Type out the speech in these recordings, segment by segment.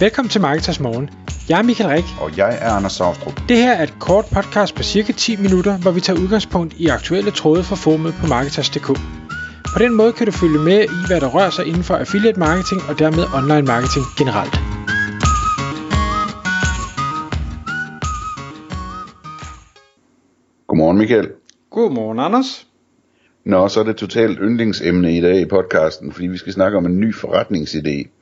Velkommen til Marketers Morgen. Jeg er Michael Rik. Og jeg er Anders Saustrup. Det her er et kort podcast på cirka 10 minutter, hvor vi tager udgangspunkt i aktuelle tråde fra formet på Marketers.dk. På den måde kan du følge med i, hvad der rører sig inden for affiliate marketing og dermed online marketing generelt. Godmorgen Michael. Godmorgen Anders. Nå, så er det totalt yndlingsemne i dag i podcasten, fordi vi skal snakke om en ny forretningsidé.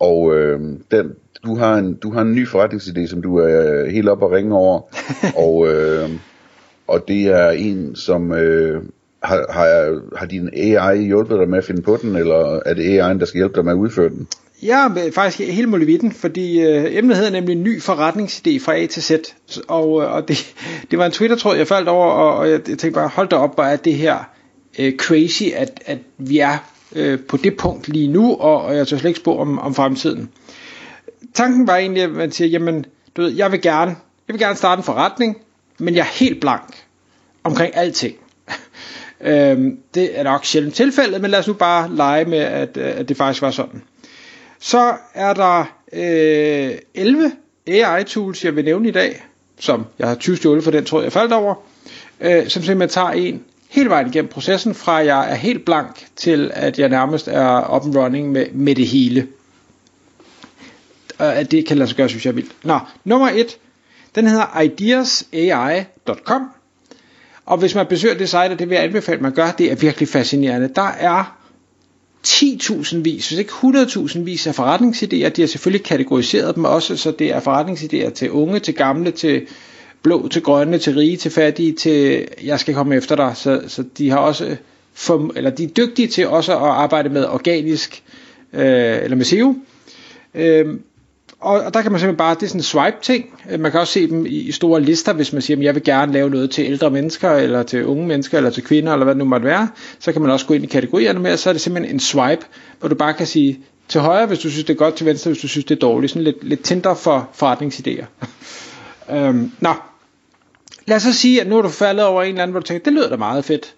Og øh, den, du, har en, du har en ny forretningsidé, som du er helt op og ringe over. og, øh, og det er en, som... Øh, har, har, har din AI hjulpet dig med at finde på den, eller er det AI'en, der skal hjælpe dig med at udføre den? Ja, faktisk helt muligvitten, fordi øh, emnet hedder nemlig en ny forretningsidé fra A til Z, og, øh, og det, det var en Twitter-tråd, jeg faldt over, og, og jeg, jeg tænkte bare, hold da op, hvor er det her øh, crazy, at, at vi er øh, på det punkt lige nu, og, og jeg tør slet ikke spå om, om fremtiden. Tanken var egentlig, at man siger, jamen, du ved, jeg vil gerne, jeg vil gerne starte en forretning, men jeg er helt blank omkring alting. øhm, det er nok sjældent tilfældet, men lad os nu bare lege med, at, at det faktisk var sådan. Så er der øh, 11 AI-tools, jeg vil nævne i dag, som jeg har 20 stjålet for den tråd, jeg faldt over, øh, som simpelthen tager en hele vejen igennem processen, fra jeg er helt blank til at jeg nærmest er up and running med, med det hele. Og at det kan lade sig gøre, synes jeg er vildt. Nå, nummer et, den hedder ideasai.com. Og hvis man besøger det site, det vil jeg anbefale, at man gør, det er virkelig fascinerende. Der er 10.000 vis, hvis ikke 100.000 vis af forretningsidéer. De har selvfølgelig kategoriseret dem også, så det er forretningsidéer til unge, til gamle, til blå, til grønne, til rige, til fattige, til jeg skal komme efter dig. Så, så de har også for, eller de er dygtige til også at arbejde med organisk øh, eller med SEO. Øh, og, og der kan man simpelthen bare, det er sådan en swipe ting. Man kan også se dem i, i store lister, hvis man siger, at jeg vil gerne lave noget til ældre mennesker, eller til unge mennesker, eller til kvinder, eller hvad det nu måtte være. Så kan man også gå ind i kategorierne med, og så er det simpelthen en swipe, hvor du bare kan sige til højre, hvis du synes det er godt, til venstre, hvis du synes det er dårligt. Sådan lidt, lidt Tinder for forretningsidéer. øhm, nå, lad os så sige, at nu er du faldet over en eller anden, hvor du tænker, det lyder da meget fedt.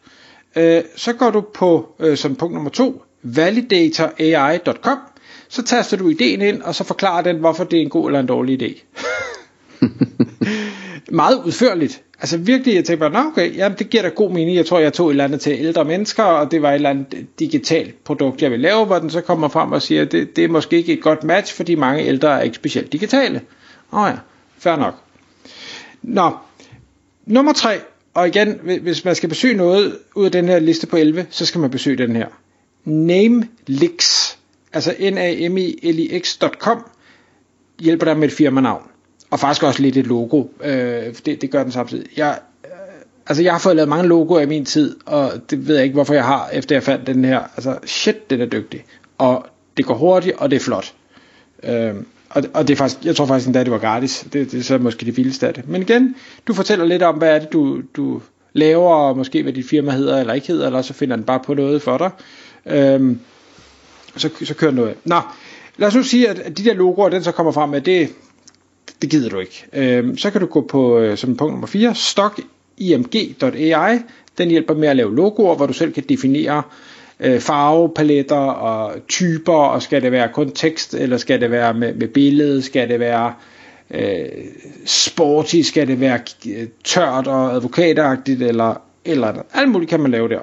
Øh, så går du på, øh, som punkt nummer to, validatorai.com, så taster du ideen ind, og så forklarer den, hvorfor det er en god eller en dårlig idé. meget udførligt. Altså virkelig, jeg tænker bare, okay, jamen det giver da god mening. Jeg tror, jeg tog et eller andet til ældre mennesker, og det var et eller andet digitalt produkt, jeg vil lave, hvor den så kommer frem og siger, det, det er måske ikke et godt match, fordi mange ældre er ikke specielt digitale. Åh oh ja, fair nok. Nå, nummer tre, og igen, hvis man skal besøge noget ud af den her liste på 11, så skal man besøge den her. Namelix, altså n a m i l i x.com, hjælper dig med et firmanavn. Og faktisk også lidt et logo. Øh, det, det gør den samtidig. Jeg, øh, altså jeg har fået lavet mange logoer i min tid, og det ved jeg ikke, hvorfor jeg har, efter jeg fandt den her. Altså shit, den er dygtig. Og det går hurtigt, og det er flot. Øh, og, og det er faktisk, jeg tror faktisk endda, det var gratis. Det, det er så måske det vildeste af det. Men igen, du fortæller lidt om, hvad er det, du, du laver, og måske hvad dit firma hedder eller ikke hedder, eller så finder den bare på noget for dig. Øhm, så, så kører den noget. Nå, lad os nu sige, at de der logoer, den så kommer frem med, det, det gider du ikke. Øhm, så kan du gå på, øh, som punkt nummer 4, stockimg.ai. Den hjælper med at lave logoer, hvor du selv kan definere øh, Øh, farvepaletter og typer, og skal det være kun tekst, eller skal det være med, med billede, skal det være øh, sporty, skal det være øh, tørt og advokatagtigt, eller, eller alt muligt kan man lave der.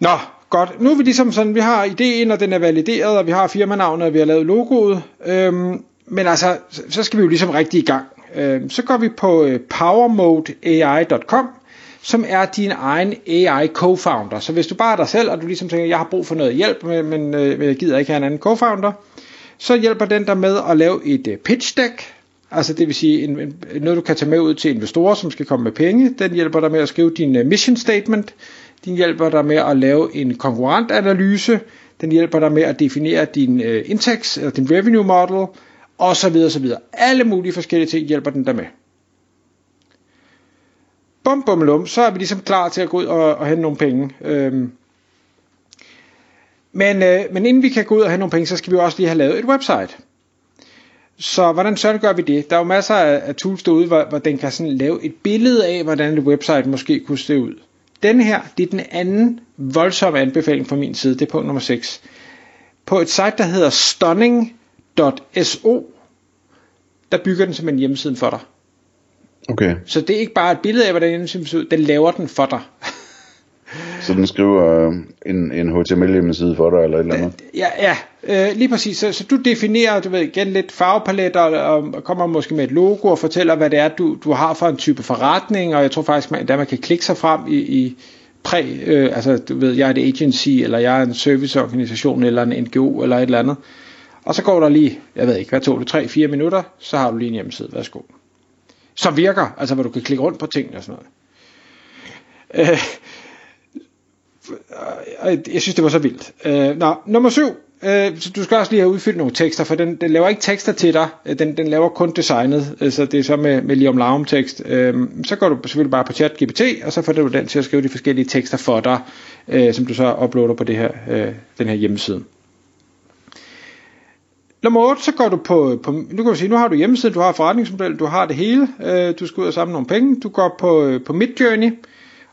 Nå, godt. Nu er vi ligesom sådan, vi har ideen, og den er valideret, og vi har firmanavnet, og vi har lavet logoet. Øhm, men altså, så skal vi jo ligesom rigtig i gang. Øhm, så går vi på øh, powermodeai.com, som er din egen AI co-founder. Så hvis du bare er dig selv, og du ligesom tænker, jeg har brug for noget hjælp, men, men øh, jeg gider ikke have en anden co-founder, så hjælper den dig med at lave et øh, pitch deck, altså det vil sige en, en, noget du kan tage med ud til investorer, som skal komme med penge. Den hjælper dig med at skrive din øh, mission statement. Den hjælper dig med at lave en konkurrentanalyse. Den hjælper dig med at definere din uh, indtægts, eller din revenue model, og så videre, så videre. Alle mulige forskellige ting hjælper den dig med. Bum, bum, lum, så er vi ligesom klar til at gå ud og, og hente nogle penge. Øhm. Men, øh, men inden vi kan gå ud og hente nogle penge, så skal vi også lige have lavet et website. Så hvordan så gør vi det? Der er jo masser af, af tools derude, hvor, hvor den kan sådan lave et billede af, hvordan et website måske kunne se ud. Den her, det er den anden voldsomme anbefaling fra min side, det er punkt nummer 6. på et site, der hedder stunning.so, der bygger den simpelthen hjemmesiden for dig. Okay. Så det er ikke bare et billede af, hvordan hjemmesiden ser ud, den laver den for dig. Så den skriver øh, en, en HTML-hjemmeside for dig, eller et eller andet? Ja, ja øh, lige præcis. Så, så du definerer, du ved, igen lidt farvepaletter, og, og kommer måske med et logo og fortæller, hvad det er, du, du har for en type forretning, og jeg tror faktisk, man, der man kan klikke sig frem i, i præ, øh, altså du ved, jeg er et agency, eller jeg er en serviceorganisation, eller en NGO, eller et eller andet. Og så går der lige, jeg ved ikke, hvad tog det, 3-4 minutter, så har du lige en hjemmeside, værsgo. Som virker, altså hvor du kan klikke rundt på ting og sådan noget. Øh, øh, øh, jeg synes, det var så vildt. Øh, nå, nummer syv. Øh, så du skal også lige have udfyldt nogle tekster, for den, den laver ikke tekster til dig. Øh, den, den laver kun designet, så det er så med, med lige om larm tekst. Øh, så går du selvfølgelig bare på ChatGPT, og så får du den til at skrive de forskellige tekster for dig, øh, som du så uploader på det her, øh, den her hjemmeside. Nummer 8, så går du på, på, nu kan du sige, nu har du hjemmeside, du har forretningsmodel, du har det hele, øh, du skal ud og samle nogle penge, du går på, øh, på Midjourney,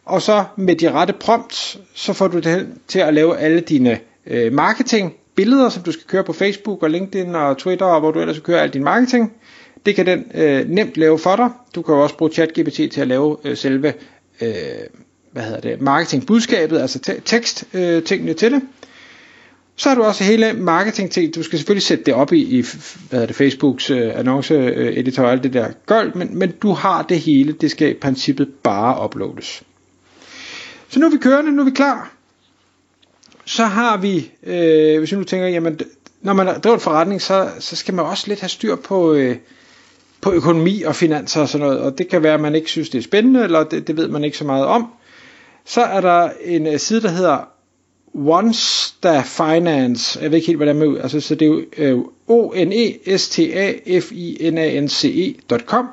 og så med de rette prompts, så får du det til at lave alle dine øh, marketing billeder, som du skal køre på Facebook og LinkedIn og Twitter, og hvor du ellers skal køre al din marketing. Det kan den øh, nemt lave for dig. Du kan jo også bruge ChatGPT til at lave øh, selve øh, hvad hedder det, marketingbudskabet, altså te- tekst øh, tingene til det. Så har du også hele marketing ting. Du skal selvfølgelig sætte det op i, i hvad det, Facebooks øh, annonce-editor øh, og alt det der gøjl, men, men du har det hele. Det skal i princippet bare uploades. Så nu er vi kørende, nu er vi klar. Så har vi, øh, hvis vi nu tænker, jamen, når man driver en forretning, så, så skal man også lidt have styr på, øh, på økonomi og finanser og sådan noget, og det kan være, at man ikke synes, det er spændende, eller det, det ved man ikke så meget om. Så er der en øh, side, der hedder Onesta Finance, jeg ved ikke helt, hvad det med ud, altså, så det er jo øh, o n e s t a f i n a n c e.com,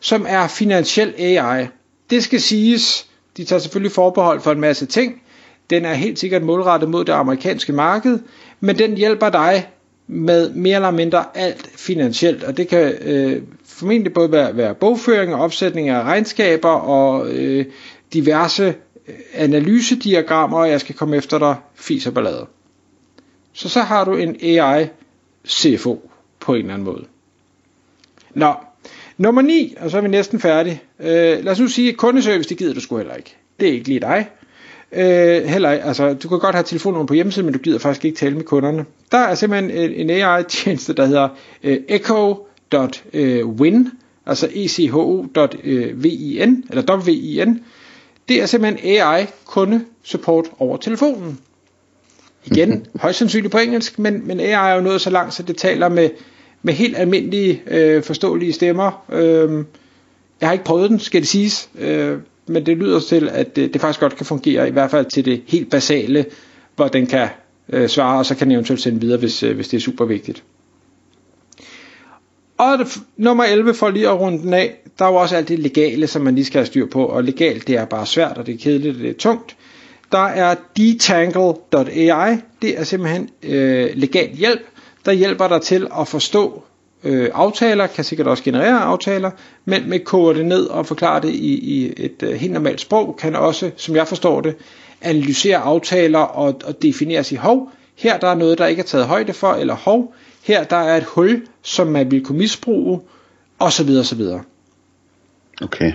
som er finansiel AI. Det skal siges, de tager selvfølgelig forbehold for en masse ting. Den er helt sikkert målrettet mod det amerikanske marked, men den hjælper dig med mere eller mindre alt finansielt, og det kan øh, formentlig både være, være bogføring og opsætning af regnskaber og øh, diverse analysediagrammer, og jeg skal komme efter dig, fis og ballade. Så så har du en AI CFO på en eller anden måde. Nå, Nummer 9, og så er vi næsten færdige. Øh, lad os nu sige, at kundeservice, det gider du sgu heller ikke. Det er ikke lige dig. Øh, heller, altså, du kan godt have telefonen på hjemmesiden, men du gider faktisk ikke tale med kunderne. Der er simpelthen en, en AI-tjeneste, der hedder øh, echo.win, øh, altså echo.vin, øh, eller WIN. Det er simpelthen AI kundesupport over telefonen. Igen, højst sandsynligt på engelsk, men, men AI er jo nået så langt, så det taler med med helt almindelige øh, forståelige stemmer. Øh, jeg har ikke prøvet den, skal det siges, øh, men det lyder til, at det, det faktisk godt kan fungere, i hvert fald til det helt basale, hvor den kan øh, svare, og så kan den eventuelt sende videre, hvis, øh, hvis det er super vigtigt. Og det, nummer 11, for lige at runde den af, der er jo også alt det legale, som man lige skal have styr på, og legalt det er bare svært, og det er kedeligt, og det er tungt. Der er detangle.ai, det er simpelthen øh, legal hjælp, der hjælper dig til at forstå øh, aftaler, kan sikkert også generere aftaler, men med koder det ned og forklare det i, i et øh, helt normalt sprog, kan også, som jeg forstår det, analysere aftaler og, og definere sig, hov, her der er noget, der ikke er taget højde for, eller hov, her der er et hul, som man vil kunne misbruge, osv. osv. Okay.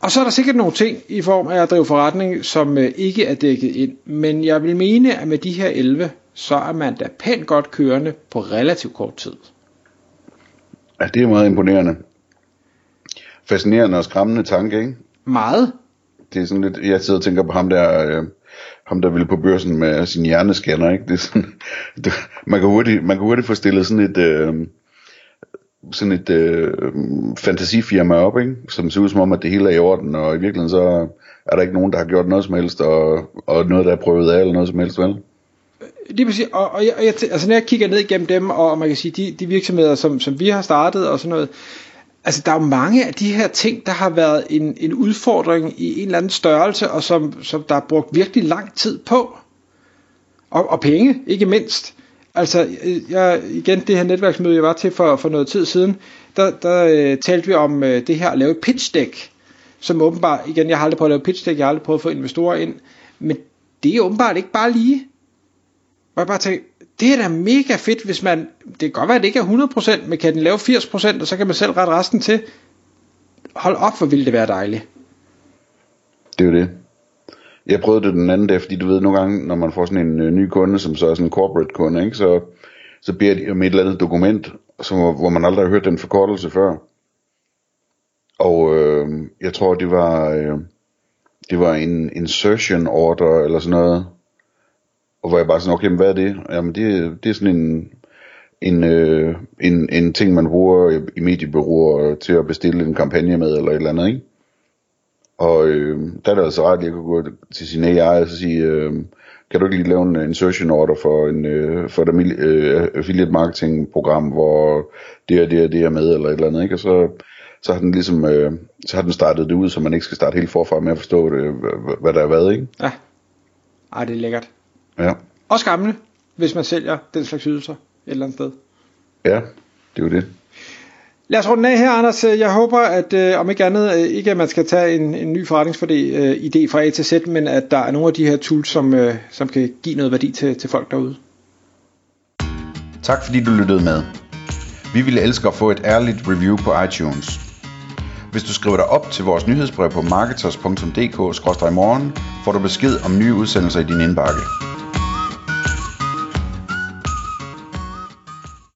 Og så er der sikkert nogle ting i form af at drive forretning, som øh, ikke er dækket ind, men jeg vil mene, at med de her 11, så er man da pænt godt kørende på relativt kort tid. Ja, det er meget imponerende. Fascinerende og skræmmende tanke, ikke? Meget. Det er sådan lidt, jeg sidder og tænker på ham der, øh, ham der ville på børsen med sin hjernescanner, ikke? Det er sådan, det, man, kan hurtigt, man kan hurtigt få stillet sådan et, øh, sådan et øh, fantasifirma op, ikke? som ser ud som om, at det hele er i orden, og i virkeligheden så er der ikke nogen, der har gjort noget som helst, og, og noget, der er prøvet af, eller noget som helst, vel? Lige præcis, og, og jeg, jeg, altså når jeg kigger ned igennem dem, og man kan sige, de, de virksomheder, som, som vi har startet og sådan noget, altså der er jo mange af de her ting, der har været en, en udfordring i en eller anden størrelse, og som, som der er brugt virkelig lang tid på. Og, og penge, ikke mindst. Altså, jeg, igen, det her netværksmøde, jeg var til for, for noget tid siden, der, der øh, talte vi om øh, det her at lave et pitch deck, som åbenbart, igen, jeg har aldrig prøvet at lave pitch deck, jeg har aldrig prøvet at få investorer ind, men det er åbenbart ikke bare lige. Og jeg bare tænkte, det er da mega fedt, hvis man, det kan godt være, at det ikke er 100%, men kan den lave 80%, og så kan man selv rette resten til. Hold op, hvor ville det være dejligt. Det er jo det. Jeg prøvede det den anden dag, fordi du ved, nogle gange, når man får sådan en øh, ny kunde, som så er sådan en corporate kunde, ikke, så, så beder de om et eller andet dokument, som, hvor man aldrig har hørt den forkortelse før. Og øh, jeg tror, det var, øh, det var en insertion order, eller sådan noget. Og hvor jeg bare sådan, okay, hvad er det? Jamen det, det er sådan en, en, øh, en, en ting, man bruger i mediebyråer til at bestille en kampagne med, eller et eller andet, ikke? Og øh, der er det altså ret, at jeg kan gå til sin AI og så sige, øh, kan du ikke lige lave en insertion order for, en, øh, for et øh, affiliate marketing program, hvor det og det og det er med, eller et eller andet, ikke? Og så, så har den ligesom, øh, så har den startet det ud, så man ikke skal starte helt forfra med at forstå, øh, det, hvad der er hvad, ikke? Ja. Ej, det er lækkert. Ja. Også gamle, hvis man sælger den slags ydelser et eller andet sted. Ja, det er jo det. Lad os runde af her, Anders. Jeg håber, at øh, om ikke andet, øh, ikke at man skal tage en, en ny forretningsidé øh, fra A til Z, men at der er nogle af de her tools, som, øh, som kan give noget værdi til, til folk derude. Tak fordi du lyttede med. Vi ville elske at få et ærligt review på iTunes. Hvis du skriver dig op til vores nyhedsbrev på marketers.dk-morgen, får du besked om nye udsendelser i din indbakke.